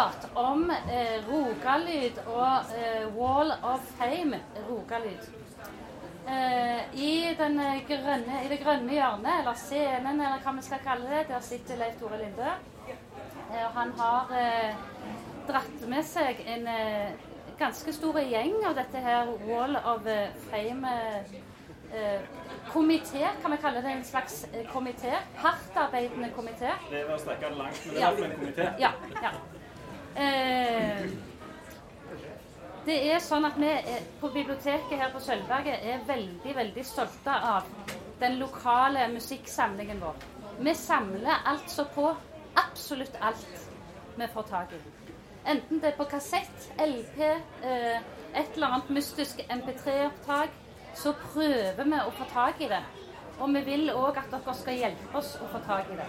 kort om eh, Rogalyd og eh, Wall of Fame Rogalyd. Eh, i, den eh, grønne, I det grønne hjørnet, eller scenen, eller hva vi skal kalle det, der sitter Leif Tore Linde. Eh, han har eh, dratt med seg en ganske stor gjeng av dette her Wall of eh, Fame eh, komité, kan vi kalle det en slags komité? Hardtarbeidende komité. Det er å strekke det langt, men det er Ja. en komité. Ja. ja. Eh, det er sånn at vi på biblioteket her på Sølvberget er veldig, veldig stolte av den lokale musikksamlingen vår. Vi samler altså på absolutt alt vi får tak i. Enten det er på kassett, LP, eh, et eller annet mystisk MP3-opptak, så prøver vi å få tak i det. Og vi vil òg at dere skal hjelpe oss å få tak i det.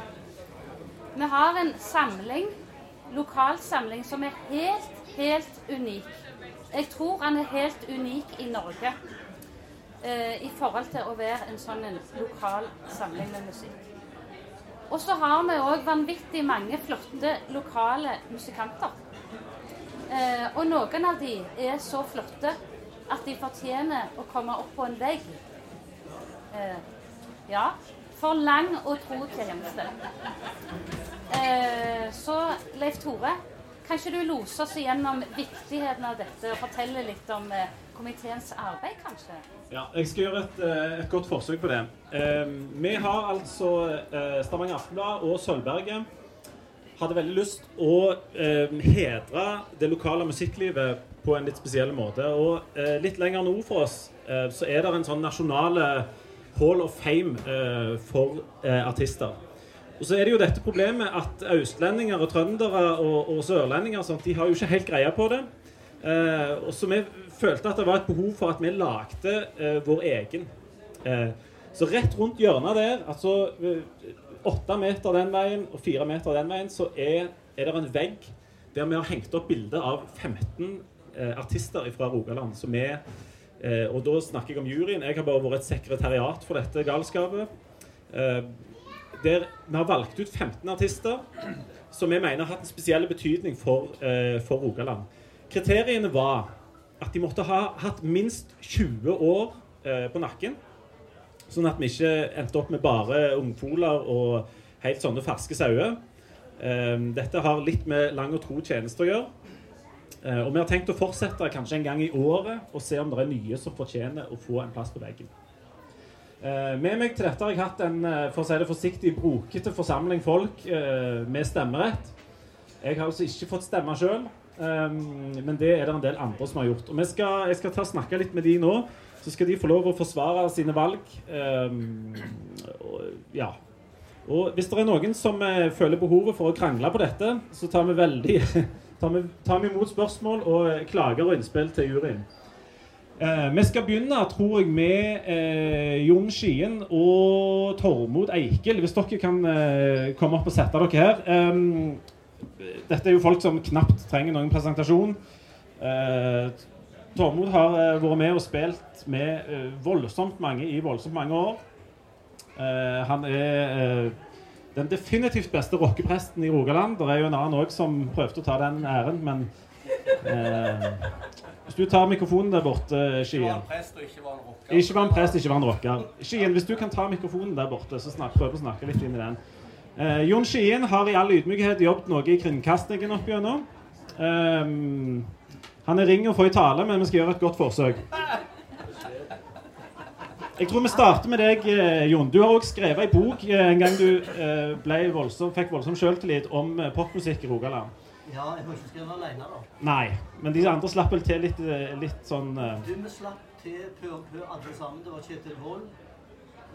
Vi har en samling, lokalsamling, som er helt, helt unik. Jeg tror han er helt unik i Norge eh, i forhold til å være en sånn en lokal samling med musikk. Og så har vi òg vanvittig mange flotte lokale musikanter. Eh, og noen av de er så flotte at de fortjener å komme opp på en vegg. Eh, ja. For lang og tro tjeneste. Eh, så Leif Tore, kan ikke du lose oss igjennom viktigheten av dette og fortelle litt om eh, komiteens arbeid, kanskje? Ja, jeg skal gjøre et, eh, et godt forsøk på det. Eh, vi har altså eh, Stavanger Aftenblad og Sølvberget hadde veldig lyst å eh, hedre det lokale musikklivet på en litt spesiell måte. Og eh, litt lenger nord for oss så er det en sånn nasjonale hall of fame eh, for eh, artister. Og så er det jo dette problemet at østlendinger og trøndere og, og sørlendinger sånt, de har jo ikke helt greie på det. Eh, og så vi følte at det var et behov for at vi lagde eh, vår egen. Eh, så rett rundt hjørnet der, altså eh, åtte meter den veien og fire meter den veien, så er, er det en vegg der vi har hengt opp bilder av 15 eh, artister fra Rogaland. som er eh, Og da snakker jeg om juryen. Jeg har bare vært et sekretariat for dette galskapet. Eh, der vi har valgt ut 15 artister som vi mener har hatt en spesiell betydning for, eh, for Rogaland. Kriteriene var at de måtte ha hatt minst 20 år eh, på nakken. Sånn at vi ikke endte opp med bare ungfoler og helt sånne ferske sauer. Eh, dette har litt med lang og tro tjeneste å gjøre. Eh, og vi har tenkt å fortsette kanskje en gang i året og se om det er nye som fortjener å få en plass på veggen. Eh, med meg til dette har jeg hatt en eh, for å si det forsiktig, brokete forsamling folk med stemmerett. Jeg har altså ikke fått stemme sjøl, men det er det en del andre som har gjort. Og skal, Jeg skal ta og snakke litt med de nå, så skal de få lov å forsvare sine valg. Eh, ja. og hvis det er noen som føler behovet for å krangle på dette, så tar vi veldig tar vi, imot spørsmål og klager og innspill til juryen. Eh, vi skal begynne, tror jeg, med eh, Jon Skien og Tormod Eikel. Hvis dere kan eh, komme opp og sette dere her. Um, dette er jo folk som knapt trenger noen presentasjon. Eh, Tormod har eh, vært med og spilt med eh, voldsomt mange i voldsomt mange år. Eh, han er eh, den definitivt beste rockepresten i Rogaland. Det er jo en annen òg som prøvde å ta den æren, men eh, Hvis du tar mikrofonen der borte, Skien Ikke var en prest ikke var en rocker. Ikke var en prest, ikke var en rocker. Skien, hvis du kan ta mikrofonen der borte, så snakk, prøv å snakke litt inn i den. Eh, Jon Skien har i all ydmykhet jobbet noe i kringkastingen opp gjennom. Eh, han er ring å få i tale, men vi skal gjøre et godt forsøk. Jeg tror vi starter med deg, eh, Jon. Du har òg skrevet ei bok eh, en gang du eh, voldsom, fikk voldsom sjøltillit om popmusikk i Rogaland. Ja, jeg må ikke skrevet alene, da. Nei, men de andre slapp vel til litt, litt sånn uh... Du, vi slapp til pø om pø alle sammen. Det var Kjetil Wold,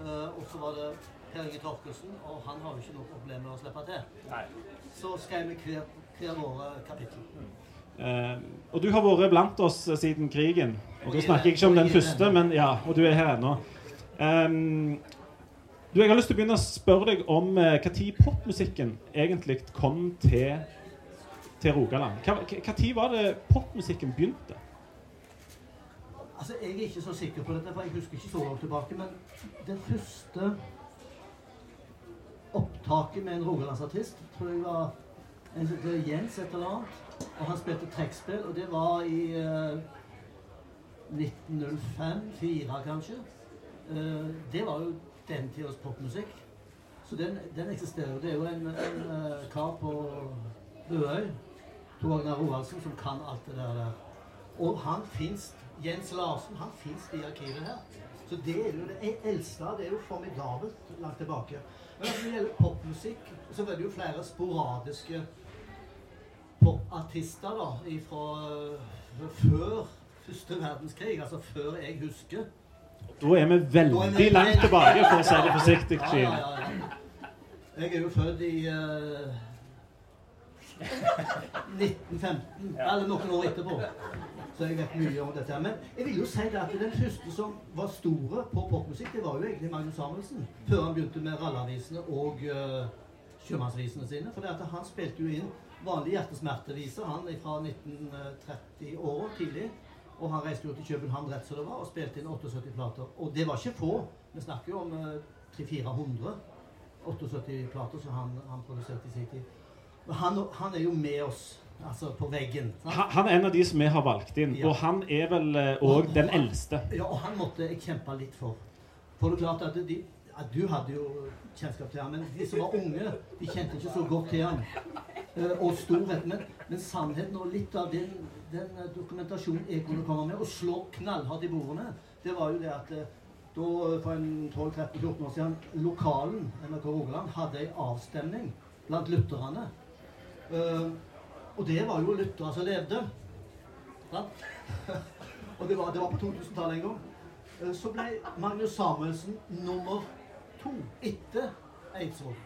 uh, og så var det Per Inge Torkelsen, og han har jo ikke noe problem med å slippe til. Nei. Så skrev vi hver, hver våre kapittel. Eh, og du har vært blant oss siden krigen. Og da snakker jeg ikke om den første, men ja, og du er her ennå. Um, du, jeg har lyst til å begynne å spørre deg om når uh, popmusikken egentlig kom til, til Rogaland. Når var det popmusikken begynte? Altså, Jeg er ikke så sikker på dette, for jeg husker ikke så langt tilbake. Men det første opptaket med en rogalandsartist tror jeg var en som heter Jens et eller annet. Og han spilte trekkspill, og det var i uh, 1905-4 kanskje. Uh, det var jo den tidas popmusikk. Så den, den, eksisterer. Det er jo en, en uh, kar på Bøøy, Tor Agnar Roaldsen, som kan alt det der. Og han fins Jens Larsen han fins i arkivet her. Så det er jo det eldste. Det er jo formidabelt langt tilbake. Men når det gjelder popmusikk, så var det jo flere sporadiske popartister da, fra uh, før første verdenskrig, altså før jeg husker. Da er vi veldig er langt tilbake, for å si det forsiktig. Ja, ja, ja, jeg er jo født i uh, 1915, eller noen år etterpå. Så jeg vet mye om dette. Men jeg vil jo si det at den første som var store på popmusikk, det var jo egentlig Magnus Samuelsen. Før han begynte med ralleavisene og uh, sjømannsvisene sine. For han spilte jo inn vanlige hjertesmerteviser, han fra 1930-åra tidlig. Og han reiste jo til København rett som det var, og spilte inn 78 plater. Og det var ikke få. Vi snakker jo om uh, 300-400 78 plater som han, han produserte i sin tid. Han, han er jo med oss Altså på veggen. Han, han, er en av de som vi har valgt inn, ja. og han er vel òg uh, den eldste. Ja, og han måtte jeg kjempe litt for. For det er klart at, de, at Du hadde jo kjennskap til ham, men de som var unge, de kjente ikke så godt til ham. Uh, og storhet. Men, men, sannheten og litt av den, den, dokumentasjonen jeg kunne komme med, og slå knallhardt i bordene, det var jo det at uh, da, for en 12-13-14 år siden, lokalen NRK Rogaland hadde en avstemning blant lytterne. Uh, og det var jo lyttere som levde. og det var, det var på 2000-tallet en gang. Eh, så ble Magnus Samuelsen nummer to etter Eidsvåg.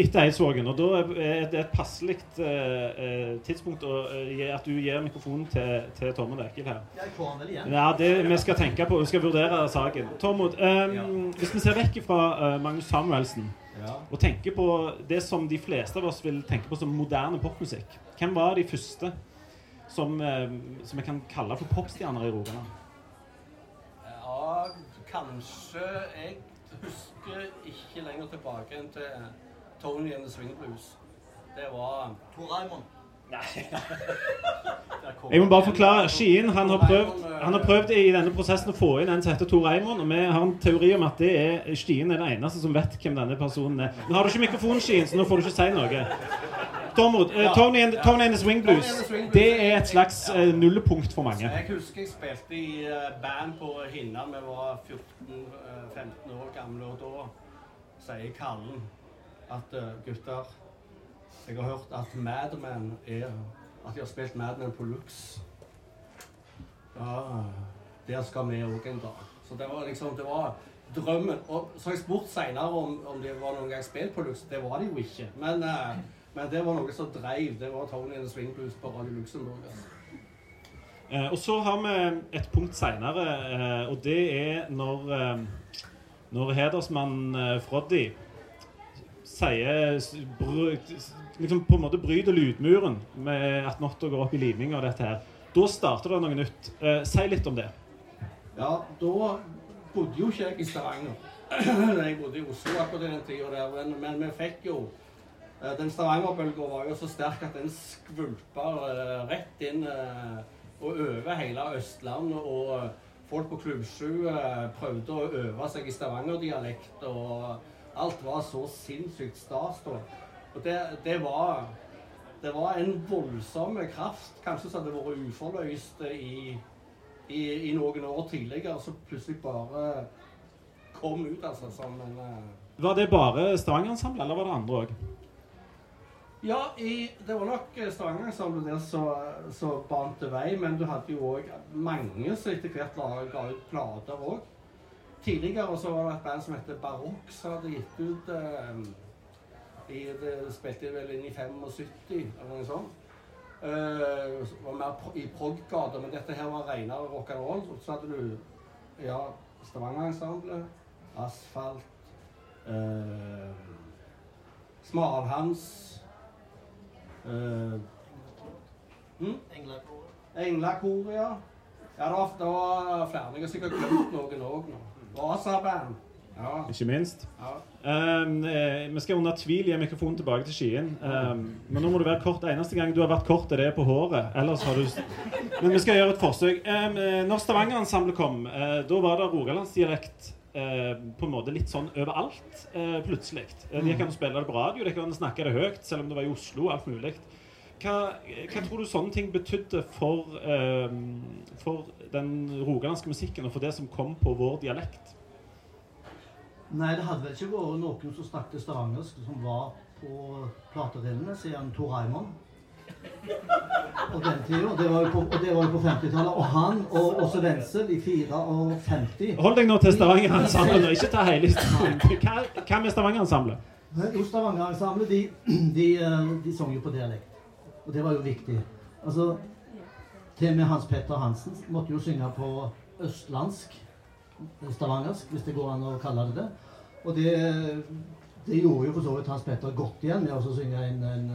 Etter Eidsvågen. Og da er det et passelig uh, tidspunkt å, uh, at du gir mikrofonen til, til Tormod Ekil her. Jeg får han vel igjen. Ja, det vi skal tenke på. Vi skal vurdere saken. Tormod, um, ja. hvis vi ser vekk fra uh, Magnus Samuelsen ja. og tenker på det som de fleste av oss vil tenke på som moderne popmusikk hvem var de første som, eh, som jeg kan kalle for popstjerner i Rogaland? Ja, kanskje Jeg husker ikke lenger tilbake enn til Tony and the Swing Blues. Det var Tor Raymond. Jeg må bare forklare. Skien han har, prøvd, han har prøvd i denne prosessen å få inn en som heter Tor Eimond. Og vi har en teori om at det er Skien er den eneste som vet hvem denne personen er. Nå har du ikke mikrofon, Skien, så nå får du ikke si noe. Tormod, uh, Tony, and, Tony and the Swing Blues. Det er et slags uh, nullepunkt for mange. Jeg husker jeg spilte i uh, band på Hinna. Vi var 14-15 år gamle. Og da sier Kallen at gutter Jeg har hørt at Madman er At de har spilt Madman på Lux. Ja, der skal vi òg en dag. Så det var liksom Det var drømmen. Og så har jeg spurt seinere om, om det var noen gang spilt på Lux. Det var det jo ikke. Men men det var noe som dreiv. Det var Tony and Swing Blues på Radio Luxembourg. Altså. Eh, og så har vi et punkt seinere, eh, og det er når, eh, når hedersmann eh, Froddy sier liksom på en måte bryter lydmuren med at Notto går opp i liming og dette her. Da starter det noe nytt. Eh, si litt om det. Ja, da bodde jo ikke jeg i Stavanger. jeg bodde i Oslo akkurat den tida men, men vi fikk jo den Stavanger-bølga var jo så sterk at den skvulpa eh, rett inn eh, og over hele Østlandet. Og folk på Klubb 7 prøvde å øve seg i Stavanger-dialekt. Og alt var så sinnssykt stas da. Og det, det, var, det var en voldsom kraft, kanskje som hadde vært uforløst i, i, i, noen år tidligere, som plutselig bare kom ut, altså, som en Var det bare Stavanger-ensemblet, eller var det andre òg? Ja, i, det var nok eh, Stavanger-ensemblet der som bante vei, men du hadde jo òg mange som etter hvert ga ut plater òg. Tidligere så var det et band som heter Barokk, som hadde gitt ut eh, i, Det spilte vel inn i 75 eller noe sånt. Uh, var mer i prog-gata, men dette her var renere rock'n'roll. Så hadde du ja, Stavanger-ensemblet, Asfalt, uh, Smalhans Uh, mm? Englakoret. ja. Ja, det var, det var flere. Jeg har sikkert glemt noen òg nå. Vasaband. Ja. ikke minst. Ja. Um, eh, vi skal under tvil gi mikrofonen tilbake til Skien. Um, men nå må du være kort. Eneste gang du har vært kort, er det på håret. Ellers har du Men vi skal gjøre et forsøk. Um, eh, når Stavanger-ensemblet kom, uh, da var det rogalandsdialekt eh, på en måte litt sånn overalt eh, plutselig. Eh, Det gikk an å spille det på radio, det gikk an å snakke det høyt, selv om det var i Oslo. alt mulig. Hva, hva tror du sånne ting betydde for, eh, for den rogalandske musikken, og for det som kom på vår dialekt? Nei, det hadde vel ikke vært noen som snakket stavangersk som var på platerillene siden Tor Raymond. Og den tida. Det var jo på, på 50-tallet. Og han og også Wenzel i 54. Hold deg nå til Stavanger-ensemblet, ikke ta hele historien. Hva, hva med Stavanger-ensemblet? Jo, Stavanger-ensemblet, de, de, eh, de sang jo på dialekt. Og det var jo viktig. Altså, til og med Hans Petter Hansen måtte jo synge på østlandsk, stavangersk, hvis det går an å kalle det det. Og det, det gjorde jo for så vidt Hans Petter godt igjen med å synge en, en,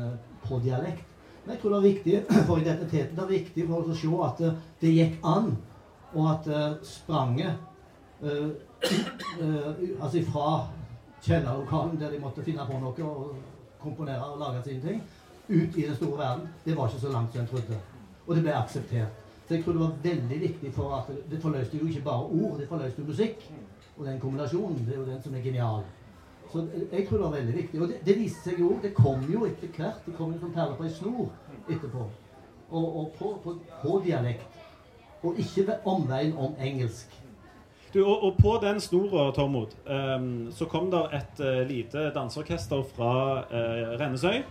på dialekt. Men jeg tror det er viktig for identiteten. Det er viktig for oss å se at det, det gikk an, og at uh, spranget uh, uh, Altså fra kjellerlokalen der de måtte finne på noe og komponere og lage sine ting, ut i den store verden, det var ikke så langt som en trodde. Og det ble akseptert. Så jeg tror det var veldig viktig for at det forløste jo ikke bare ord, det forløste jo musikk. Og den kombinasjonen, det er jo den som er genial. Så jeg tror det var veldig viktig. Og det, det viste seg jo Det kom jo etter hvert. Det kom jo som perler på ei snor etterpå. Og, og på, på, på dialekt. Og ikke ved omveien om engelsk. Du, og, og på den snora, Tormod, um, så kom det et uh, lite danseorkester fra uh, Rennesøy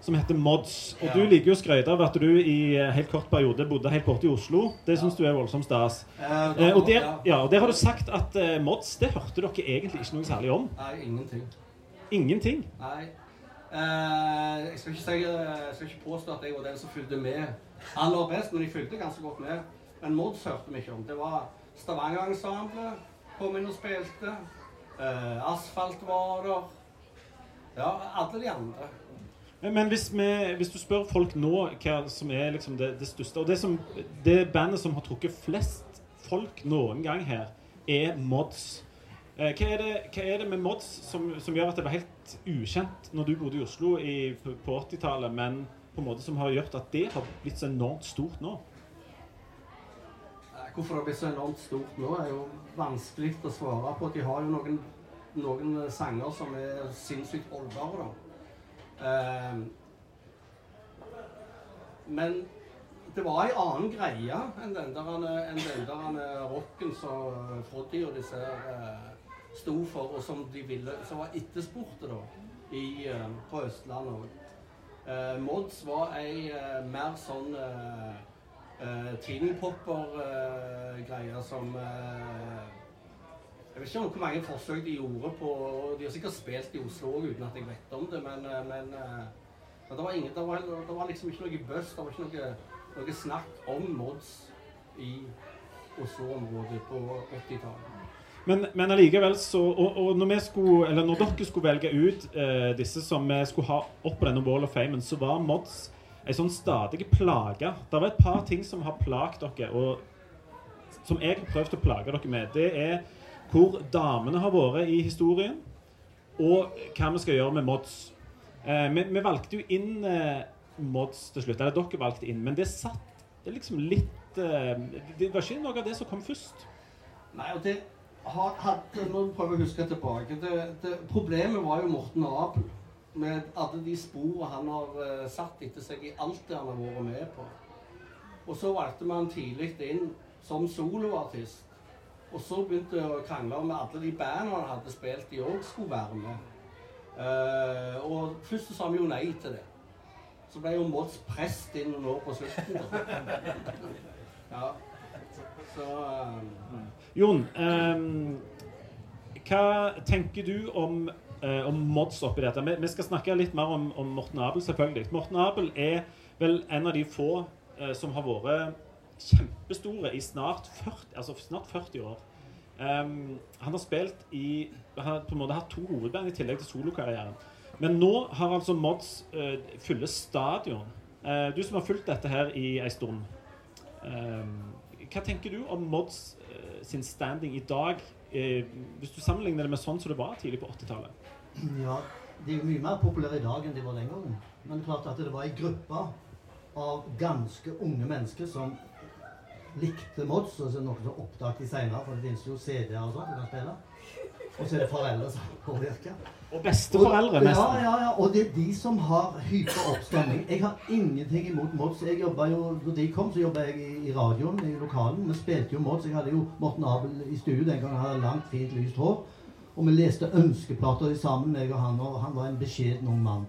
som heter Mods. Og Ja. du liker jo å skryte av at du i helt kort periode bodde helt borte i Oslo. Det syns du er voldsomt stas. Eh, Eh, og, der, og der har du sagt at eh, Mods, det hørte dere egentlig ikke noe særlig om. Nei, ingenting. Ingenting. Nei. Eh, jeg, skal si, jeg skal ikke påstå at jeg var den som fulgte med aller best, men jeg fulgte ganske godt med. Men Mods hørte vi ikke om. Det var Stavanger-ensemblet kom inn og spilte. Eh, Asfalt var der. Ja, alle de andre. Men, hvis, vi, hvis du spør folk nå hva som er liksom det, det største Og det, som, det bandet som har trukket flest folk noen gang her, er Mods. Eh, hva, er det, hva er det med Mods som, som gjør at det var helt ukjent når du bodde i Oslo i, på, på 80-tallet, men på en måte som har gjort at det har blitt så enormt stort nå? Hvorfor det har blitt så enormt stort nå, er jo vanskelig å svare på. De har jo noen, noen sanger som er sinnssykt holdbare, da. Eh, men det var ei annen greie enn den der, enn den der rocken som Froddy og disse eh, sto for, og som de ville, som var etterspurte da, i, eh, på Østlandet òg. Eh, Mods var ei eh, mer sånn eh, uh, Popper-greier som eh, Jeg vet ikke hvor mange forsøk de gjorde på De har sikkert spilt i Oslo òg uten at jeg vet om det, men, eh, men, eh, men det, var ingen, det, var, det var liksom ikke noe buzz. Det var ikke noe, noe snakk om mods i Oslo-området på 80-tallet. Men, men allikevel så og, og når, skulle, når dere skulle velge ut eh, disse som vi skulle ha opp på denne Wall of Fame, så var Mods ei sånn stadig plage. Det var et par ting som har plagt dere, og som jeg har prøvd å plage dere med. Det er hvor damene har vært i historien, og hva vi skal gjøre med Mods. Eh, vi, vi valgte jo inn eh, Mods til slutt. Eller dere valgte inn, men det satt liksom litt eh, Det var ikke noe av det som kom først. Nei, og det har hatt Nå prøver jeg å huske tilbake. Det, det, problemet var jo Morten Abel. Med alle de sporene han har eh, satt etter seg i alt det han har vært med på. Og så valgte man tidlig inn som soloartist. Og så begynte jeg å krangle om alle de bandene han hadde spilt i òg skulle være med. Uh, og først sa vi jo nei til det. Så ble jo Mods prest inn nå på slutten. Ja. Så eh, Jon, um, hva tenker du om, eh, om mods oppi dette? Vi, skal snakke litt mer om, om Morten Abel, selvfølgelig. Morten Abel er vel en av de få som har vært kjempestore i snart 40, altså snart 40 år. Um, han har spilt i Han har på en måte hatt to hovedband i tillegg til solokarrieren. Men nå har altså Mods uh, fulle stadion. Uh, du som har fulgt dette her i ei stund. Um, hva tenker du om Mods uh, sin standing i dag Hvis du sammenligner det med sånn som det var tidlig på 80-tallet? Ja, de er mye mer populære i dag enn de var den gangen. Men det er klart at det var ei gruppe av ganske unge mennesker som likte Mods, og så er det noen som oppdaget de senere, for det finnes jo CD-er og sånn du kan spille. Og så er det foreldre som påvirker. Og besteforeldre, nesten. Ja, ja, ja. Og det er de som har hypa opp stemning. Jeg har ingenting imot Mods. Jeg jo, Da de kom, så jobba jeg i, i radioen i lokalen. Vi spilte jo Mods. Jeg hadde jo Morten Abel i studio den gangen. Han hadde langt, fint, lyst hår. Og vi leste ønskeplater sammen, meg og han. Og han var en beskjeden ung mann.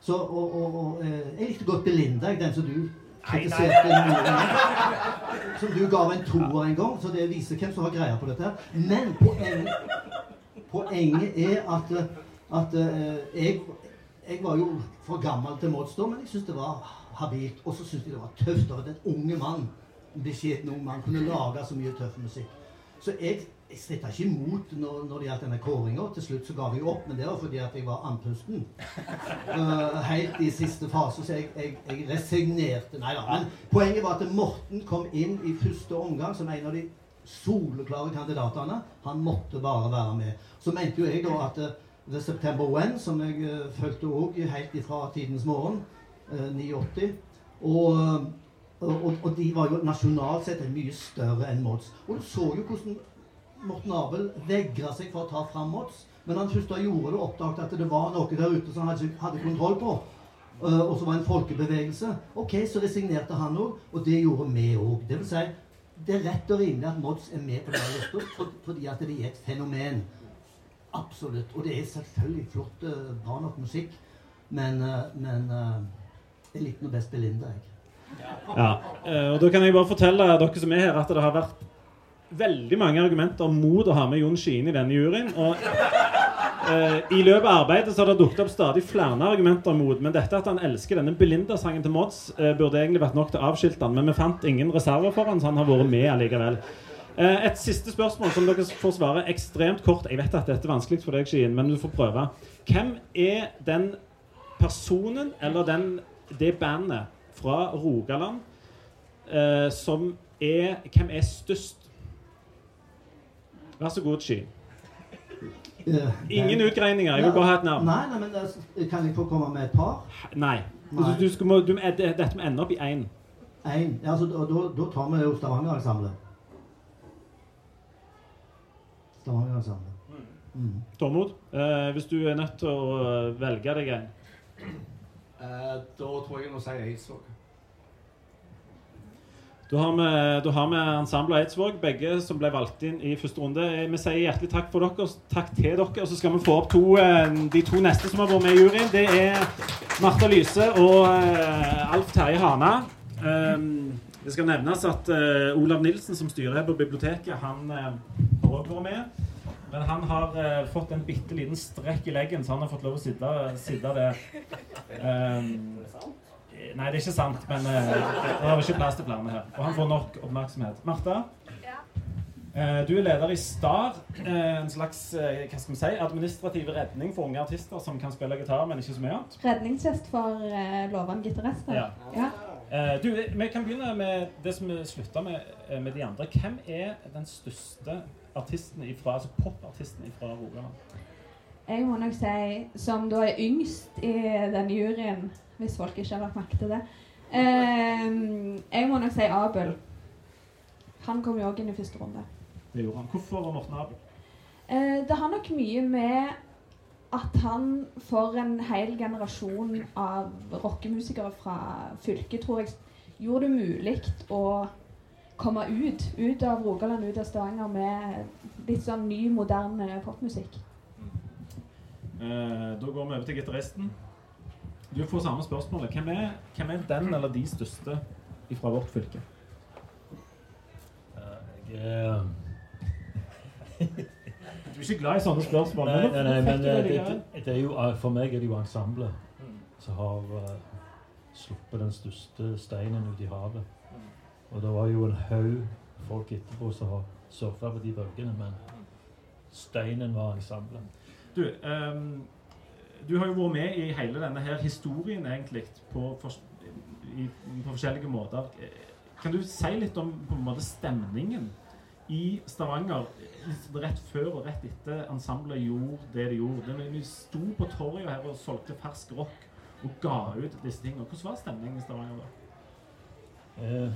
Så, og, og, og eh, Jeg likte godt Belinda, den som du kritiserte mye. Som du gav en toer en gang, så det viser hvem som har greia på dette. her. Men poenget, poenget er at, at eh, jeg, jeg var jo for gammel til Mods da, men jeg syntes det var habilt. Og så syntes jeg det var tøft av at en unge mann, beskjeden ung mann, kunne lage så mye tøff musikk. Så jeg, jeg stritta ikke imot når, når det gjaldt denne kåringa. Til slutt så ga vi opp, men det var fordi at jeg var andpusten. Uh, helt i siste fase, så jeg, jeg, jeg resignerte. Nei da. Men poenget var at Morten kom inn i første omgang som en av de soleklare kandidatene. Han måtte bare være med. Så mente jo jeg da at uh, The September When, som jeg uh, fulgte òg helt ifra tidens morgen, uh, 89 og, eh, og, og de var jo nasjonalt sett mye større enn Mods. Og du så jo hvordan Morten Abel vegra seg for å ta fram Mods. Men han først da gjorde det, oppdaget at det var noe der ute som han hadde, hadde kontroll på. Uh, og så var det en folkebevegelse. Ok, så resignerte han òg, og det gjorde vi òg. Det vil si, det er rett og rimelig at Mods er med på denne lista, for, fordi at det er et fenomen. Absolutt. Og det er selvfølgelig flott, uh, bra nok musikk, men, uh, men jeg likte nå best Belinda, jeg. Ja, eh, og da kan jeg bare fortelle dere som er her, at det har vært veldig mange argumenter mot å ha med Jon Skien i denne juryen. Og eh, i løpet av arbeidet så har det dukket opp stadig flere argumenter mot. Men dette at han elsker denne Belinda-sangen til Mods, eh, burde egentlig vært nok til å avskilte han. Men vi fant ingen reserver for han, så han har vært med allikevel. Eh, et siste spørsmål som dere får svare ekstremt kort. Jeg vet at dette er vanskelig for deg, Skien, men du får prøve. Hvem er den personen eller den, det bandet fra Rogaland eh, som er Hvem er størst? Vær så god. Eh, Ingen utgreininger. Jeg vil bare ha et navn. Nei, nei, men det, kan jeg få komme med et par? Nei. Nei. Du, du skal, må, du, det- dette må ende opp i én. Én. Ja, altså, da, da- da tar vi jo Stavanger-ensemblet. Stavanger-ensemblet. Mm. Tormod, eh, hvis du er nødt til å eh, velge deg en Eh, da tror jeg jeg må si Eidsvåg. Da har vi, da har vi Ensemble Eidsvåg, begge som ble valgt inn i første runde. Eh, Vi sier hjertelig takk for dere, takk til dere. Og så skal vi få opp to, eh, de to neste som har vært med i juryen. Det er Martha Lyse og eh, Alf Terje Hana. Um, det skal nevnes at Olav Nilsen, som styrer her på biblioteket, han har òg vært med. Men han har fått en bitte liten strekk i leggen, så han har fått lov å sitte, sitte der. Um, Nei, det er ikke sant, men uh, det er ikke plass til flere her. Og han får nok oppmerksomhet. Martha? uh, du er leder i STAR, uh, en slags uh, hva skal vi si, administrativ redning for unge artister som kan spille gitar, men ikke så mye annet. Redningsvest for uh, lovende gitarister. Ja. Ja. Eh, du, vi kan begynne med det som vi slutta med, med de andre. Hvem er den største artisten ifra, altså popartisten fra Rogaland? Jeg må nok si, som da er yngst i denne juryen, hvis folk ikke har lagt merke til det eh, Jeg må nok si Abel. Han kom jo òg inn i første runde. Det gjorde han. Hvorfor var Morten Abel? Eh, det har nok mye med at han for en hel generasjon av rockemusikere fra fylket, tror jeg, gjorde det mulig å komme ut, ut av Rogaland, ut av Stavanger, med litt sånn ny, moderne popmusikk. Eh, da går vi over til gitaristen. Du får samme spørsmålet. Hvem er, hvem er den eller de største fra vårt fylke? Jeg er Du er ikke glad i sånne spørsmål? Nei, nei, nei, men du eh, det det, det, det er jo, eh, for meg er det jo ensemblet som har eh, sluppet den største steinen ut i havet. Og det var jo en haug folk etterpå som har surfa på de bølgene, men steinen var ensemblet. Du, ehm, du har jo vært med i hele denne her historien egentlig på, for, i, på forskjellige måter. Kan du si litt om på en måte stemningen i Stavanger rett før og rett etter ensemblet gjorde det de gjorde. Vi sto på torget her og solgte fersk rock og ga ut disse tingene. Hvordan var stemningen i Stavanger da? Eh,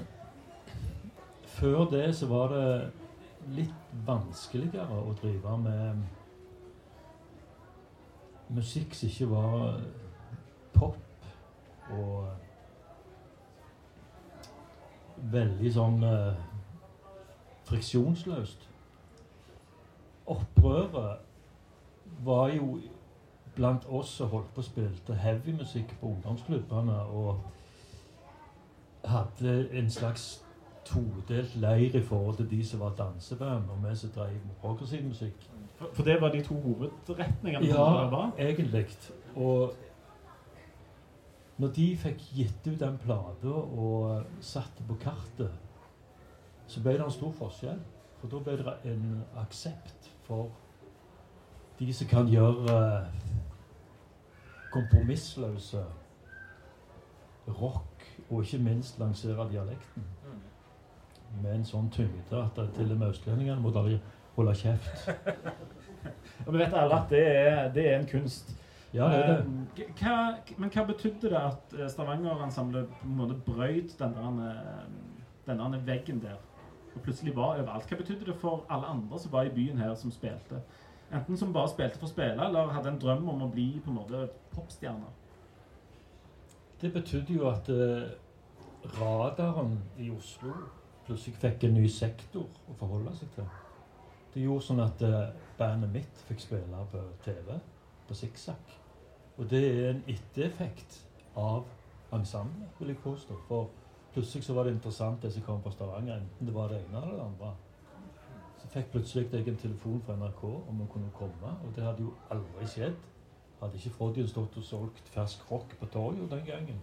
før det så var det litt vanskeligere å drive med musikk som ikke var pop og veldig sånn eh, friksjonsløst. Opprøret var jo blant oss som holdt på å spilte heavymusikk på ungdomsklubbene og hadde en slags todelt leir i forhold til de som var danseband, og vi som drev med progressiv musikk. For, for det var de to hovedretningene? Ja, egentlig. Og når de fikk gitt ut den plata og satte på kartet, så ble det en stor forskjell. For da ble det en aksept for de som kan gjøre kompromissløse rock, og ikke minst lansere dialekten. Med en sånn tyngde at til og med østlendingene måtte holde kjeft. Og vi vet alle at det er, det er en kunst. Ja, det er det. Eh, Hva, men hva betydde det at eh, Stavanger-ensemblet på en måte brøyt denne, denne veggen der? Og plutselig var overalt. Hva betydde det for alle andre som var i byen her, som spilte? Enten som bare spilte for å spille, eller hadde en drøm om å bli på en måte popstjerner? Det betydde jo at eh, radaren i Oslo plutselig fikk en ny sektor å forholde seg til. Det gjorde sånn at eh, bandet mitt fikk spille på TV, på Sikksakk. Og det er en ettereffekt av ensemblet, vil jeg påstå. For plutselig så var det interessant det som kom fra Stavanger, enten det var det ene eller det andre. Så fikk plutselig jeg en telefon fra NRK om hun kunne komme, og det hadde jo aldri skjedd. Hadde ikke Frodian stått og solgt fersk rock på torget den gangen.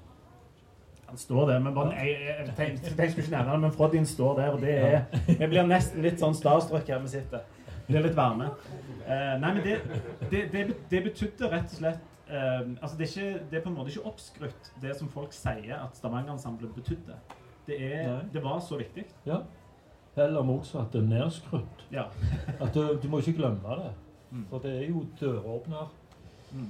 Han står der, men bare, jeg, jeg, tenk jeg skulle ikke nevne det, men Froddin står der, og det er Jeg blir nesten litt sånn starstruck her vi sitter. Det blir litt varme. Uh, nei, men det, det, det, det betydde rett og slett uh, Altså, det er, ikke, det er på en måte ikke oppskrytt, det som folk sier at Stavanger-ensemblet betydde. Det, er, det var så viktig. Ja. Eller motsatt, nedskrutt. Ja. At du, du må ikke glemme det. Mm. For det er jo døråpner. Mm.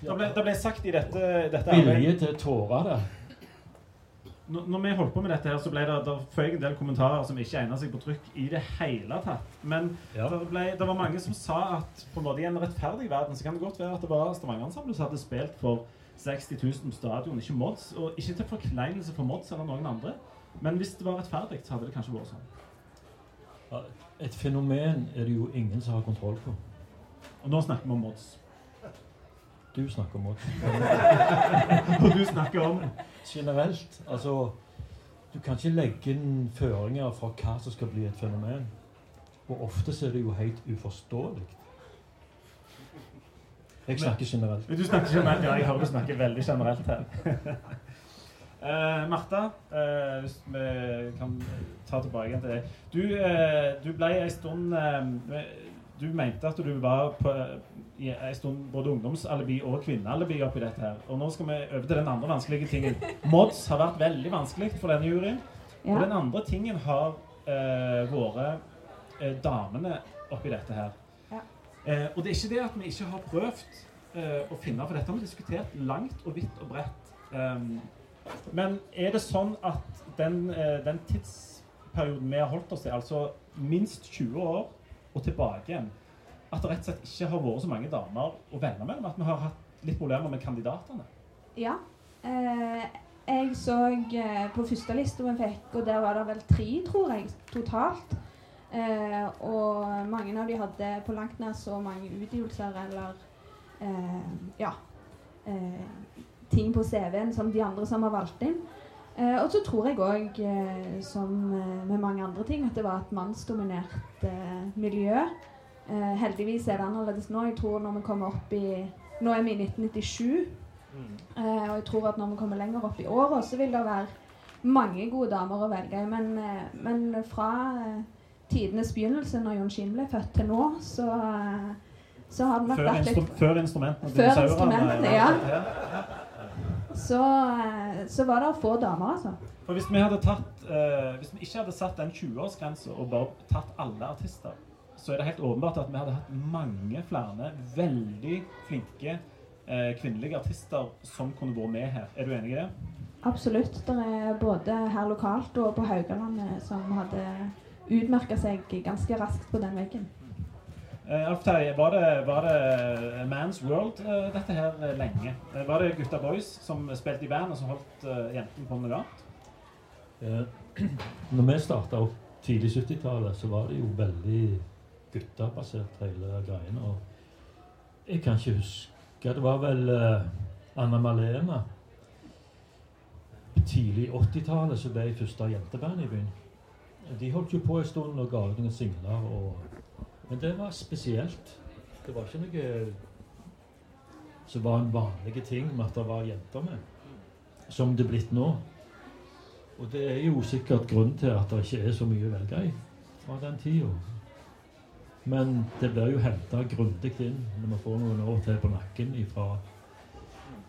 Det, ble, det ble sagt i dette, dette Vilje til tårer, tåre det. Når vi holdt på med dette, her, så ble det, der føyk en del kommentarer som ikke egna seg på trykk i det hele tatt. Men Ja. det, ble, det var mange som sa at på en måte i en rettferdig verden så kan det godt være at det var Stavanger-ensemblet som hadde spilt for 60 000 på stadion, ikke Mods. Og ikke til forkleinelse for Mods eller noen andre. Men hvis det var rettferdig, så hadde det kanskje vært sånn. Et fenomen er det jo ingen som har kontroll på. Og nå snakker vi om Mods. Du snakker om oss. Og du snakker om Generelt, altså Du kan ikke legge inn føringer for hva som skal bli et fenomen. Og ofte så er det jo helt uforståelig. Jeg snakker generelt. Du snakker generelt, ja. Jeg hører du snakker veldig generelt her. Uh, Martha, uh, hvis vi kan ta tilbake til deg. Du, uh, du ble en stund eh, Du mente at du var på i en stund både ungdomsalibi og kvinnealibi oppi dette her. Og nå skal vi over til den andre vanskelige tingen. Mods har vært veldig vanskelig for denne juryen. Og den andre tingen har eh, vært eh, damene oppi dette her. Ja. Eh, og det er ikke det at vi ikke har prøvd eh, å finne, for dette har vi diskutert langt og vidt og bredt. Um, men er det sånn at den, eh, den tidsperioden vi har holdt oss i, altså minst 20 år og tilbake igjen, at det rett og slett ikke har vært så mange damer å velge mellom? At vi har hatt litt problemer med kandidatene? Ja. Eh, jeg så eh, på første lista vi fikk, og der var det vel tre, tror jeg, totalt. Eh, og mange av de hadde på langt nær så mange utgivelser eller eh, ja, eh, ting på CV-en som de andre som har valgt inn. Eh, og så tror jeg òg, eh, som eh, med mange andre ting, at det var et mannsdominert eh, miljø. Eh, heldigvis er det annerledes nå. Jeg tror når vi kommer opp i Nå er vi i 1997. Eh, og jeg tror at når vi kommer lenger opp i året, så vil det være mange gode damer å velge i. Men, men fra tidenes begynnelse, når Jon Skim ble født, til nå, så, så har det nok Før, vært litt før instrumentene Før instrumentene, ja. ja. Så, eh, så var det få damer, altså. For hvis vi, tatt, eh, hvis vi ikke hadde satt den 20-årsgrensa og bare tatt alle artister, så er det helt åpenbart at vi hadde hatt mange flere veldig flinke eh, kvinnelige artister som kunne vært med her. Er du enig i det? Absolutt. Det er både her lokalt og på Haugalandet som hadde utmerka seg ganske raskt på den veggen. Eh, Alf Terje, var det, var det Man's World eh, dette her eh, lenge? Eh, var det Gutta Boys som spilte i band, og som holdt eh, jentene på noe annet? Eh, når vi starta opp tidlig 70-tallet, så var det jo veldig guttebasert, hele greiene. Og jeg kan ikke huske Det var vel eh, Anna Malena Tidlig 80-tallet så ble jeg første jenteband i byen. De holdt jo på en stund og ga ut noen singler. Og, men det var spesielt. Det var ikke noe som var en vanlig ting med at det var jenter med. Som det er blitt nå. Og det er jo sikkert grunnen til at det ikke er så mye å velge i fra den tida. Men det blir jo henta grundig inn når vi får noen år til på nakken ifra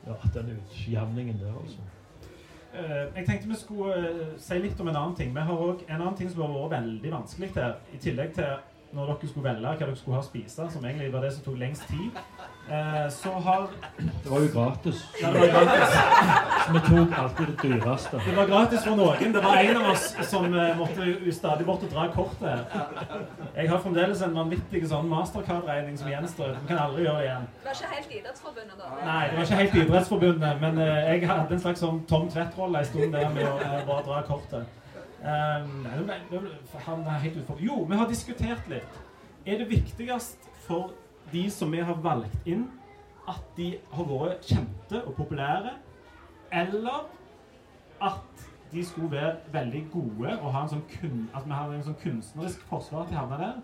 ja, den utjevningen der, altså. Eh, jeg tenkte vi skulle eh, si litt om en annen ting. Vi har også, en annen ting som har vært veldig vanskelig her, i tillegg til når dere skulle velge hva dere skulle ha å spise, som egentlig var det som tok lengst tid, eh, så har Det var jo gratis. ja, det, var gratis. Vi tok alltid det dyreste. det var gratis for noen. Det var en av oss som eh, måtte stadig bort og dra kortet. Jeg har fremdeles en vanvittig sånn mastercard-regning som gjenstår. Vi kan aldri gjøre det igjen. Det var ikke helt Idrettsforbundet, da. Nei, det var ikke helt Idrettsforbundet, men eh, jeg hadde en slags sånn Tom Tvedt-rolle en stund der med å eh, bare dra kortet. Um, nei, han er helt utfordret. Jo, vi har diskutert litt. Er det viktigst for de som vi har valgt inn, at de har vært kjente og populære, eller at de skulle være veldig gode og ha en sånn kun, at vi har en sånn kunstnerisk forsvar til havna der?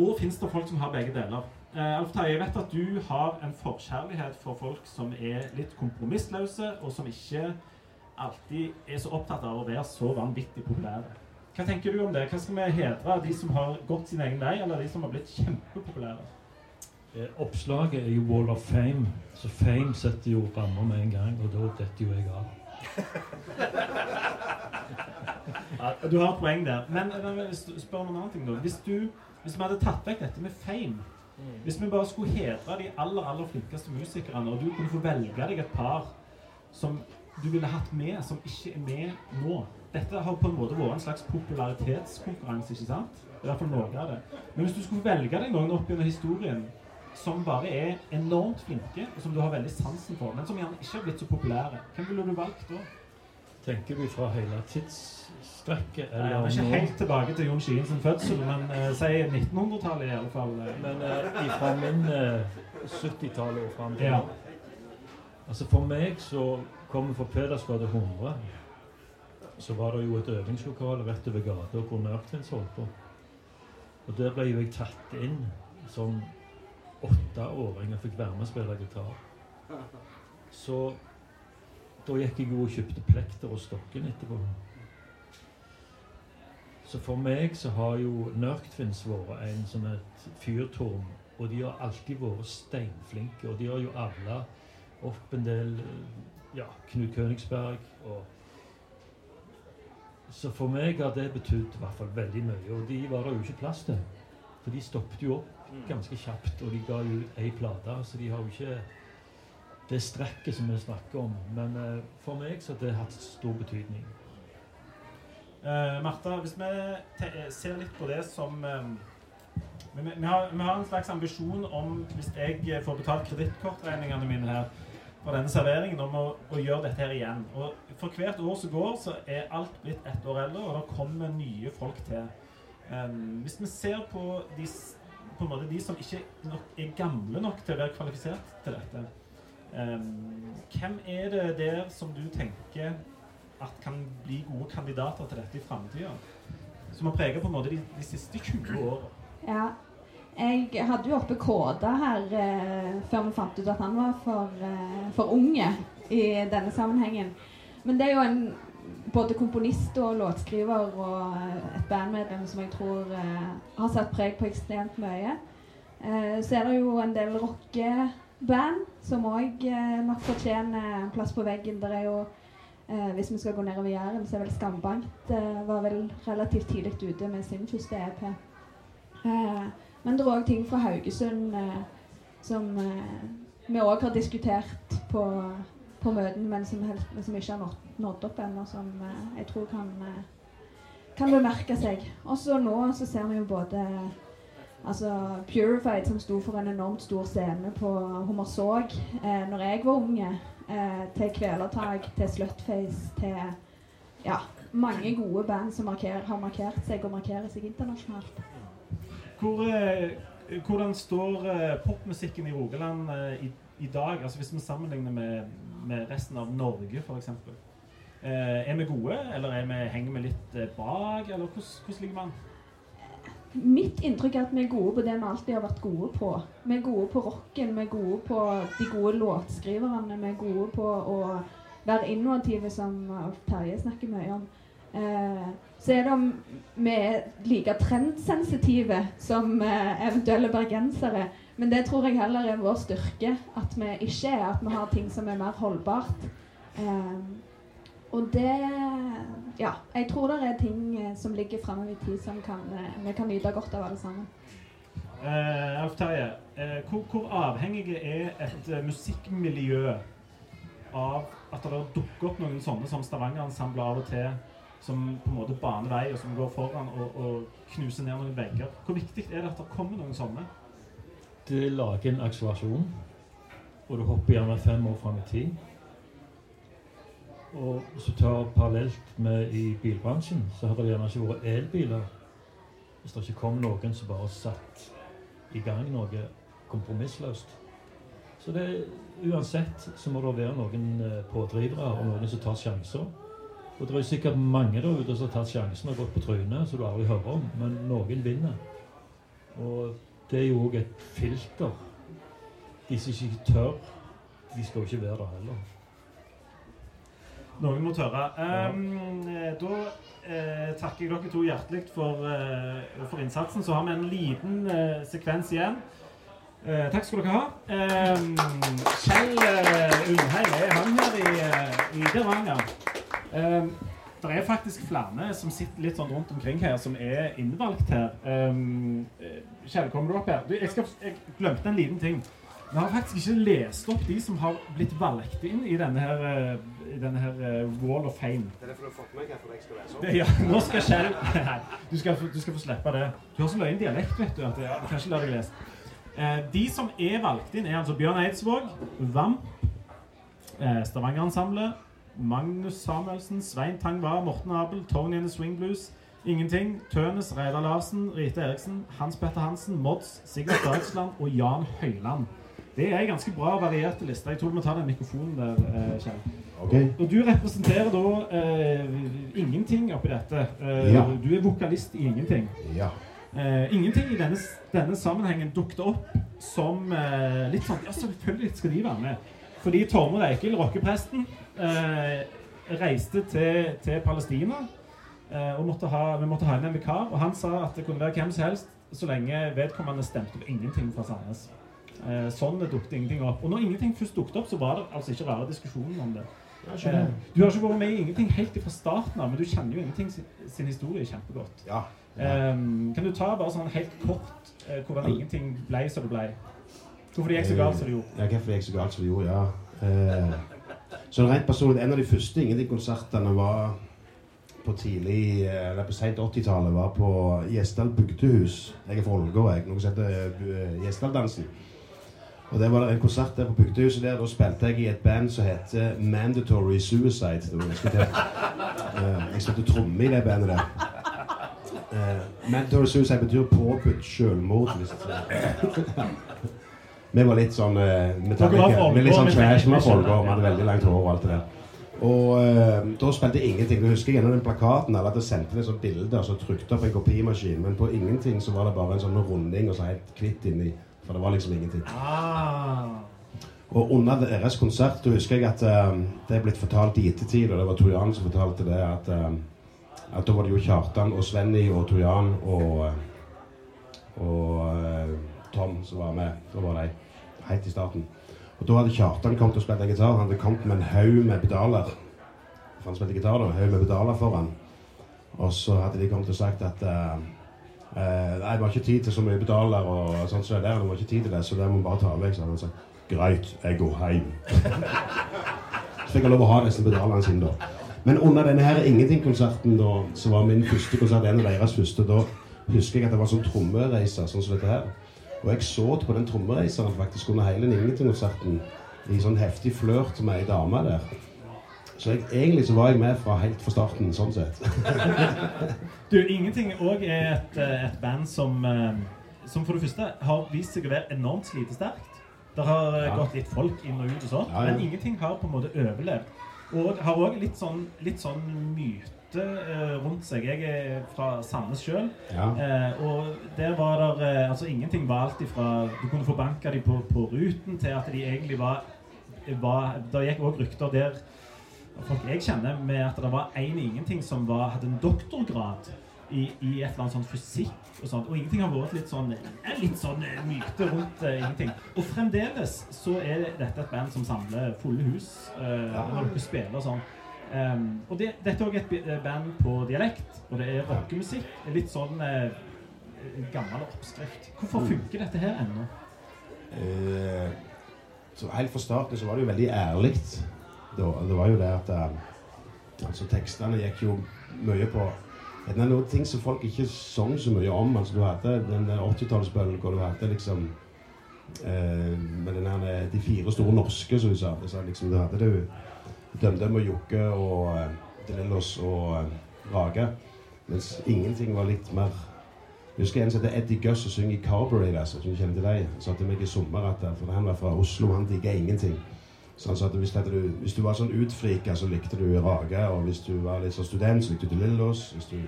Og fins det folk som har begge deler? Eh, Alf Terje, jeg vet at du har en forkjærlighet for folk som er litt kompromissløse, og som ikke alltid er så opptatt av å være så vanvittig populære. Hva tenker du om det? Hva skal vi hedre? De som har gått sin egen vei, eller de som har blitt kjempepopulære? Eh, Oppslaget er jo Wall of Fame, så Fame setter jo rammer med en gang, og da detter jo jeg av. Ja, du har et poeng der. Men men spør om en annen ting, da. Hvis, du, hvis vi hadde tatt vekk dette med fame Hvis vi bare skulle hedre de aller aller flinkeste musikerne, og du kunne få velge deg et par som du ville hatt med, som ikke er med nå Dette har på en måte vært en slags popularitetskonkurranse, ikke sant? Det er i hvert fall noe av det. Men hvis du skulle velge deg noen opp gjennom historien som bare er enormt flinke, og som du har veldig sansen for, men som gjerne ikke har blitt så populære, hvem ville du valgt da? Tenker du fra hele tidsstrekket, Nei, eller jeg er ikke nå? helt tilbake til Jon Skien sin fødsel, men uh, si 1900-tallet i alle fall. eh. Men uh, fra min eh, 70-tallet og fram til Ja. Altså For meg så kom vi fra Pedersgade 100. Så var det jo et øvingslokale rett over gata hvor Nørtvinds holdt på. Og der ble jo jeg tatt inn som åtteåring og fikk være med og spille gitar. Så da gikk jeg jo og kjøpte plekter og stokken etterpå. Så for meg så har jo Nørktvins vært en sånn et fyrtårn. Og de har alltid vært steinflinke. Og de har jo avla opp en del ja, Knut Königsberg og Så for meg har det betydd i hvert fall veldig mye. Og de var det jo ikke plass til. For de stoppet jo opp ganske kjapt, og de ga jo ei plate. Så de har jo ikke det strekket som vi snakker om. Men eh, for meg så har det hatt stor betydning. Uh, Martha, hvis vi te ser litt på det som eh, vi, vi, vi, har, vi har en slags ambisjon om, hvis jeg får betalt kredittkortregningene mine her fra denne serveringen, om å, å gjøre dette her igjen. Og For hvert år som går, så er alt blitt ett år eldre, og det kommer nye folk til. Um, hvis vi ser på de, på de som ikke nok, er gamle nok til å være kvalifisert til dette, um, hvem er det der som du tenker at kan bli gode kandidater til dette i framtida? Som har måte de, de siste 20 åra. Ja. Jeg hadde jo oppe Kåda her eh, før vi fant ut at han var for, eh, for unge i denne sammenhengen. Men det er jo en både komponist og låtskriver og eh, et bandmedlem som jeg tror eh, har satt preg på ekstremt mye. Eh, så er det jo en del rockeband som òg eh, nok fortjener en plass på veggen. Der er jo eh, Hvis vi skal gå nedover Jæren, så er vel Skambankt eh, var vel relativt tidlig ute med sin første EP. Eh, men det er òg ting fra Haugesund eh, som eh, vi òg har diskutert på, på møtene, men som, helst, som ikke har nådd, opp ennå, som eh, jeg tror kan, kan bemerke seg. Og så nå så ser vi jo både Altså Purified, som sto for en enormt stor scene på Hummersåk eh, når jeg var unge, eh, til Kvelertak, til Slutface, til ja, mange gode band som marker, har markert seg og markerer seg internasjonalt. Hvor, eh, hvordan står eh, popmusikken i Rogaland eh, i, i dag? Altså Hvis vi sammenligner med, med resten av Norge, f.eks. Er vi gode, eller er vi, henger vi litt bak? Eller hvordan, hvordan ligger vi an? Mitt inntrykk er at vi er gode på det vi alltid har vært gode på. Vi er gode på rocken, vi er gode på de gode låtskriverne, vi er gode på å være innovative, som Terje snakker mye om. Eh, så er det om vi er like trendsensitive som eh, eventuelle bergensere. Men det tror jeg heller er vår styrke. At vi ikke er at vi har ting som er mer holdbart. Eh, og det Ja, jeg tror det er ting eh, som ligger framme i tid som kan, eh, vi kan nyte godt av alle sammen. Eh, Alf Terje, eh, hvor, hvor avhengig er et eh, musikkmiljø av at det dukker opp noen sånne som Stavanger-ensembler av og til, som på en måte baner vei, og som går foran og, og knuser ned noen vegger? Hvor viktig er det at det kommer noen sånne? Det lager en akselerasjon, og du hopper gjerne fem år fram i tid. Og du tar parallelt med i bilbransjen, så hadde det gjerne ikke vært elbiler hvis det ikke kom noen som bare satt i gang noe kompromissløst. Så det, uansett så må det være noen eh, pådrivere og noen som tar sjanser. Og det er jo sikkert mange der ute som har tatt sjansen og gått på trynet, som du aldri hører om, men noen vinner. Og det er jo òg et filter. De som ikke tør, de skal jo ikke være der heller. Noen må tørre. Um, da eh, takker jeg dere to hjertelig for, eh, for innsatsen. Så har vi en liten eh, sekvens igjen. Eh, takk skal dere ha. Um, Kjell eh, Undheim er han her i, eh, i Stavanger. Um, det er faktisk flere som sitter litt sånn rundt omkring her, som er innvalgt her. Um, eh, Kjell, kommer du opp her? Du, jeg, skal, jeg glemte en liten ting. Vi har faktisk ikke lest opp de som har blitt valgt inn i denne her, eh, i denne her eh, Wall of Fame. Det er derfor du har fått meg her, for jeg skal lese opp. Det- Ja, nå skal Nei, du skal, du skal få slippe det. Du har så løyen dialekt, vet du, at jeg jeg kan ikke la deg lese. Eh, de som er valgt inn, er altså Bjørn Eidsvåg, VAM, eh, Stavanger-ensemblet, Magnus Samuelsen, Svein Tangva, Morten Abel, Tony and the Swing Blues, Ingenting, Tønes, Reidar Larsen, Rite Eriksen, Hans Petter Hansen, Mods, Sigurd Dagsland og Jan Høyland. Det er en ganske bra varierte liste. Jeg tror du må ta den mikrofonen der, eh, Kjell. Okay. Og du representerer da eh, ingenting oppi dette. Eh, Ja. Du er vokalist i ingenting. Ja. Eh, ingenting i denne, denne sammenhengen dukket opp som eh, litt sånn Ja, selvfølgelig skal de være med. Fordi Tormod Eikild, rockepresten, reiste til, til Palestina. Eh, og måtte ha, vi måtte ha inn en vikar. Og han sa at det kunne være hvem som helst så lenge vedkommende stemte på ingenting fra Sandnes. Eh, sånn dukket ingenting opp. Og når ingenting først dukket opp, så var det altså ikke rare diskusjonen om det. Eh, du har ikke vært med i ingenting helt fra starten av, men du kjenner jo ingenting sin, historie kjempegodt. Ja. Um, kan du ta bare sånn helt kort eh, hvordan ingenting ble som det ble? Hvorfor det gikk så galt som det gjorde? Ja, hvorfor det gikk så galt som det gjorde, ja. Eh, så rent personlig, en av de første Ingenting-konsertene var på tidlig, eh, eller på sent 80-tallet, var på Gjesdal bygdehus. Jeg er fra Ålgård. Noe som heter eh, Gjesdaldansen. Og det var en konsert der på bygdehuset der. Da spilte jeg i et band som heter Mandatory Suicide. Det var ganske tett. Eh, jeg spilte tromme i det bandet der. Mandatory Suicide betyr påbudt selvmord. Hvis jeg vi var litt sånn uh, Dere Vi litt sånn trash. med folk, vi vi hadde veldig langt hår og alt det der. Og eh, da spilte ingenting. Du husker gjennom den plakaten alle hadde sendt inn et sånt bilde og så trykte opp en kopimaskin. Men på ingenting så var det bare en sånn runding og så helt kvitt inni. For det var liksom ingenting. Ah. Og under deres konsert da husker jeg at eh, det er blitt fortalt i ettertid, og det var Tor Jan som fortalte det, at, eh, at da var det jo Kjartan og Svenny og Tor Jan og, eh, og eh, Tom som var med. Da var de helt i starten. Og da hadde Kjartan kommet og spilt gitar. Han hadde kommet med en haug med pedaler. For han spilte gitar da, haug med pedaler foran. Og så hadde de kommet og sagt at uh, uh, Nei, det var ikke tid til så mye pedaler og sånt som det der. Det var ikke tid til det, så det må vi bare ta vekk. Så hadde han sagt greit, jeg går hjem. så fikk jeg lov å ha disse pedalene sine da. Men under denne her Ingenting-konserten, da, som var min første konsert, en av deres første, da husker jeg at det var sånn trommereiser sånn som dette her. Og jeg så på den trommereiseren faktisk under hele den Ingenting-konserten i sånn heftig flørt med ei dame der. Så jeg, egentlig så var jeg med fra helt fra starten, sånn sett. Du, Ingenting òg er et, eh, et band som, eh, som for det første har vist seg å være enormt slitesterkt. Det har eh, Ja. gått litt folk inn og ut og sånn, Ja, ja. men ingenting har på en måte overlevd. Og har òg litt sånn, litt sånn myte eh, rundt seg. Jeg er fra Sandnes sjøl. Ja. Eh, og der var der eh, Altså, ingenting var alt ifra Du kunne få banka de på, på ruten, til at de egentlig var, var Det gikk òg rykter der folk jeg kjenner, med at det var en ingenting som var, hadde en doktorgrad i, i et eller annet sånn fysikk og sånt. Og ingenting har vært litt sånn litt sånn myte rundt uh, ingenting. Og fremdeles så er dette et band som samler fulle hus eh, når dere spiller og sånn. Um, og det, dette er òg et eh, band på dialekt, og det er rockemusikk. Litt sånn eh, gammel oppskrift. Hvorfor funker dette her ennå? Eh, så helt fra starten så var det jo veldig ærlig. Det, det var jo det at eh, altså Tekstene gikk jo mye på Det er noen ting som folk ikke sang så mye om. altså Du hadde den 80-tallsbølgen hvor du hadde liksom eh, med den her, De fire store norske, som du sa. Liksom, du hadde det DumDum og Jokke og Drillos og eh, Rage. Mens ingenting var litt mer jeg husker en som heter Eddie Guss og synger i Carberry som du kjenner til deg. Han sa til meg i sommer at for han var fra Oslo, han digga ingenting. Så han sa at hvis, du, hvis du var sånn utfrika, så likte du Rage. Og hvis du var litt sånn student, så likte du Lillos. Hvis du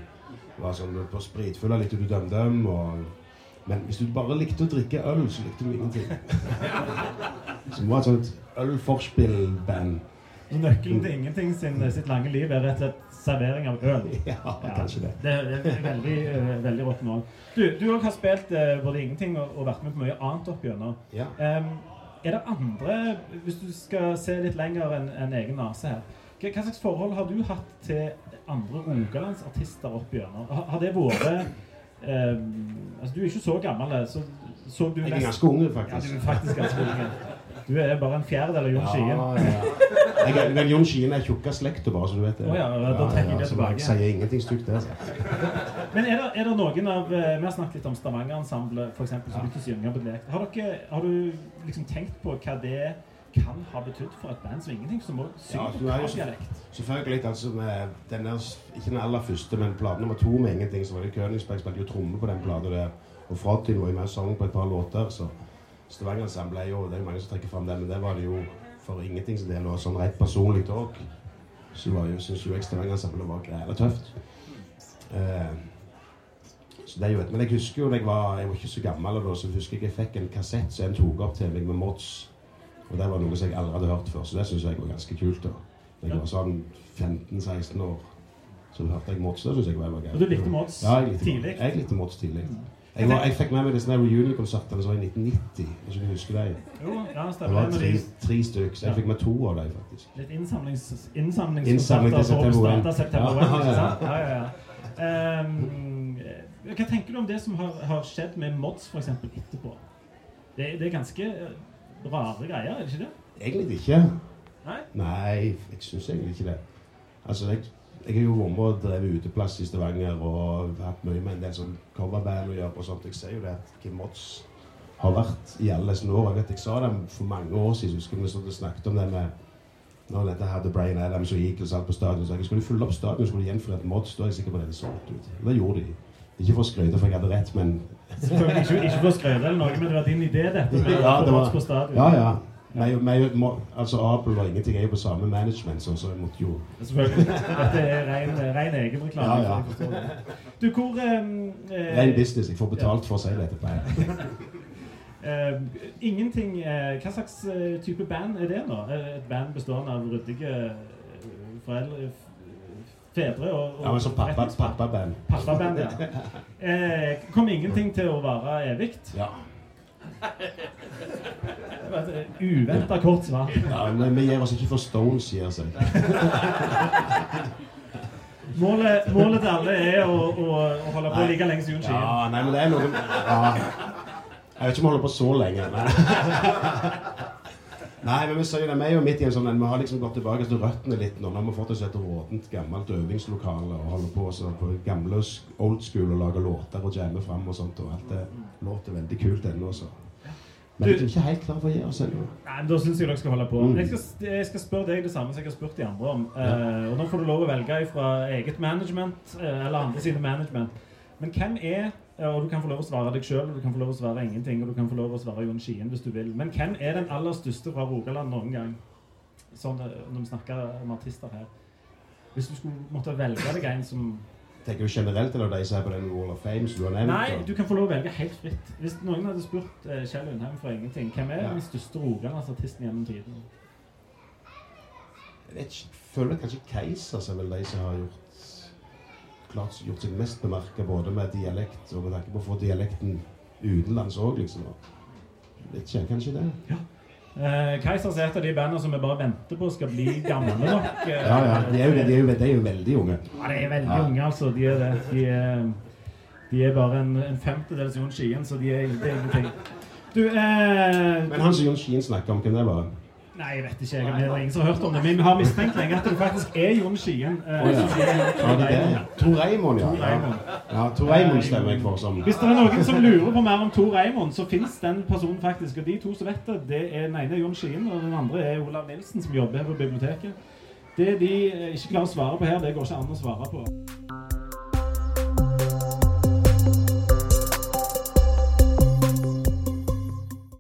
var sånn på spritfulla, likte du DumDum. Men hvis du bare likte å drikke øl, så likte du ingenting. så det var et sånt ølforspill-band. Nøkkelen til ingenting sin, sitt lange liv er rett og slett servering av øl. Ja, kanskje det. Det, det er veldig, eh, veldig rock'n'roll. Du, du har spilt uh, både ingenting og, og vært med på mye annet opp gjennom. Ja. Um, er det andre, hvis du skal se litt lenger enn en egen nese her, hva, hva slags forhold har du hatt til andre rogalandsartister opp gjennom? Har, har det vært um, altså Du er ikke så gammel, så så du Jeg er ganske ung, Ja, faktisk. du er faktisk ganske ung. Du er bare en fjerdedel av Jon Skien. Ja, ja. Jeg, er- men Jon Skien er tjukka slekta, bare, så du vet det. Oh, ja, da trekker jeg det så tilbake. Jeg sier ingenting stygt der. Men er det, er det noen av eh, Vi har snakket litt om Stavanger-ensemblet, f.eks. som Ja. å på dialekt. Har, dere, har du liksom tenkt på hva det kan ha betydd for et band som ingenting, som må Ja, er jo på så- dialekt? Selvfølgelig. altså med den der, Ikke den aller første, men plate nummer to med ingenting. Så var det Königsberg spilte jo tromme på den plata der. Og Frodin var jo med og sang på et par låter. så Stavanger-ensemblet er jo Det er mange som trekker fram det, men det var det jo for ingenting sin del. Og sånn rett personlig òg. Så var jo, syns jo jeg Stavanger-ensemblet var græla tøft. Eh, så det er jo et, Men jeg husker jo da jeg var jeg var ikke så gammel, da, så husker jeg jeg fikk en kassett som en tok opp til meg med Mods. Og det var noe som jeg aldri hadde hørt før, så det syns jeg var ganske kult. da. Jeg var sånn 15-16 år, så hørte jeg Mods. Det syns jeg var gøy. Og du likte Mods ja, jeg likte, tidlig? Jeg likte Mods tidlig. Jeg, var, jeg fikk med meg der reunion-konsertene som var i 1990. Hvis du husker det? Jo, ja, Det var tre, tre stykker, så jeg fikk med to av dem, faktisk. litt innsamlings, Innsamling innsamlingskonserter for å September 1. Ja, ja, ja. Ja, ja, ja. Ehm, hva tenker du om det som har, har skjedd med Mods for eksempel etterpå? Det, det er ganske eh, rare greier, er det ikke det? Egentlig ikke. Nei? Nei, jeg syns egentlig ikke det. Altså, jeg, jeg har jo vært med og drevet uteplass i Stavanger og hatt mye med en del sånn coverband å gjøre. og sånt. Jeg ser jo det at Kim Mods har vært i alle disse år. Jeg vet jeg sa det for mange år siden, husker vi sånn, snakket om det med når dette hadde Brian Adams og Eagles alt på stadion. Så jeg skulle fylle opp stadion, skulle et Mods, da er jeg sikker på at det solgt ut. Og det gjorde de. Ikke for å skryte, for jeg hadde rett, men Selvfølgelig ikke, ikke for å skryte eller noe, men det var din idé, dette. med Ja, det var, på stadion. ja, ja. Meg, meg, må, altså Apel og ingenting er jo på samme management, så, så jeg måtte jo Selvfølgelig. Dette er ren, ren egenreklame. Ja, ja. det. Du, hvor um, eh, Ren business. Jeg får betalt for å si dette. på Uh, ingenting uh, Hva slags uh, type band er det nå? Eh, Et band bestående av ryddige foreldre Fedre og, og Ja, men pappa, pappaband. Pappaband, ja. Eh, kom ingenting til å vare evig? Ja. Uventa kort svar. Ja, men vi gir oss ikke for Stones gir seg. Målet, målet til alle er å, å, å holde på like lenge som Jon Skien. Ja, nei, men det er noe ja. Jeg vet ikke om vi holder på så lenge. Nei. Nei, men vi sier det, vi er jo midt i en sånn Vi har liksom gått tilbake til røttene litt nå. Nå har vi fått oss et råtent, gammelt øvingslokale og holder på sånn på gamle old school og lager låter og jammer fram og sånt. Og alt det låter veldig kult ennå, så. Men jeg er ikke helt klar for å gi oss selv. Nei, Da syns jeg dere skal holde på. Mm. Jeg, skal, jeg skal spørre deg det samme som jeg har spurt de andre om. Eh, og Nå får du lov å velge fra eget management uh, eller andre sine management. Men hvem er ja, og Du kan få lov å svare deg sjøl, du kan få lov å svare ingenting, og du kan få lov å svare Jon Skien hvis du vil. Men hvem er den aller største fra Rogaland noen gang? Sånn eh, når vi snakker om artister her. Hvis du skulle måtte velge deg en som Tenker du generelt eller de som er på den Wall of Fame som du har nevnt? Nei, du kan få lov å velge helt fritt. Hvis noen hadde spurt eh, Kjell Undheim fra ingenting, hvem er Ja. den største rogalandsartisten gjennom tiden? Jeg vet ikke, føler kanskje Keisers er vel de som har gjort klart gjort seg mest bemerka både med dialekt og med tanke på å få dialekten utenlands òg, liksom. Vet ikke, kanskje det? Eh, Keisers er et av de bandene som vi bare venter på skal bli gamle nok. eh, Ja, ja. De er jo, de er jo, de er jo veldig unge. Ja, de er veldig Ja. unge, altså. De er. De er, de er bare en, en femtedels Jon Skien, så de er, ingenting. Du, eh, Men han Jon Skien snakker om, hvem det var? Nei, jeg vet ikke. Jeg, det er ingen som har hørt om det. Men vi har mistenkt lenge at det faktisk er Jon Skien. eh, ja. Tor Reimond. Reimond, ja. Ja, Tor Reimond stemmer jeg for som Hvis det er noen som lurer på mer om Tor Reimond, så fins den personen faktisk. Og de to som vet det, det er den ene er Jon Skien, og den andre er Olav Nilsen, som jobber her på biblioteket. Det de eh, ikke klarer å svare på her, det går ikke an å svare på.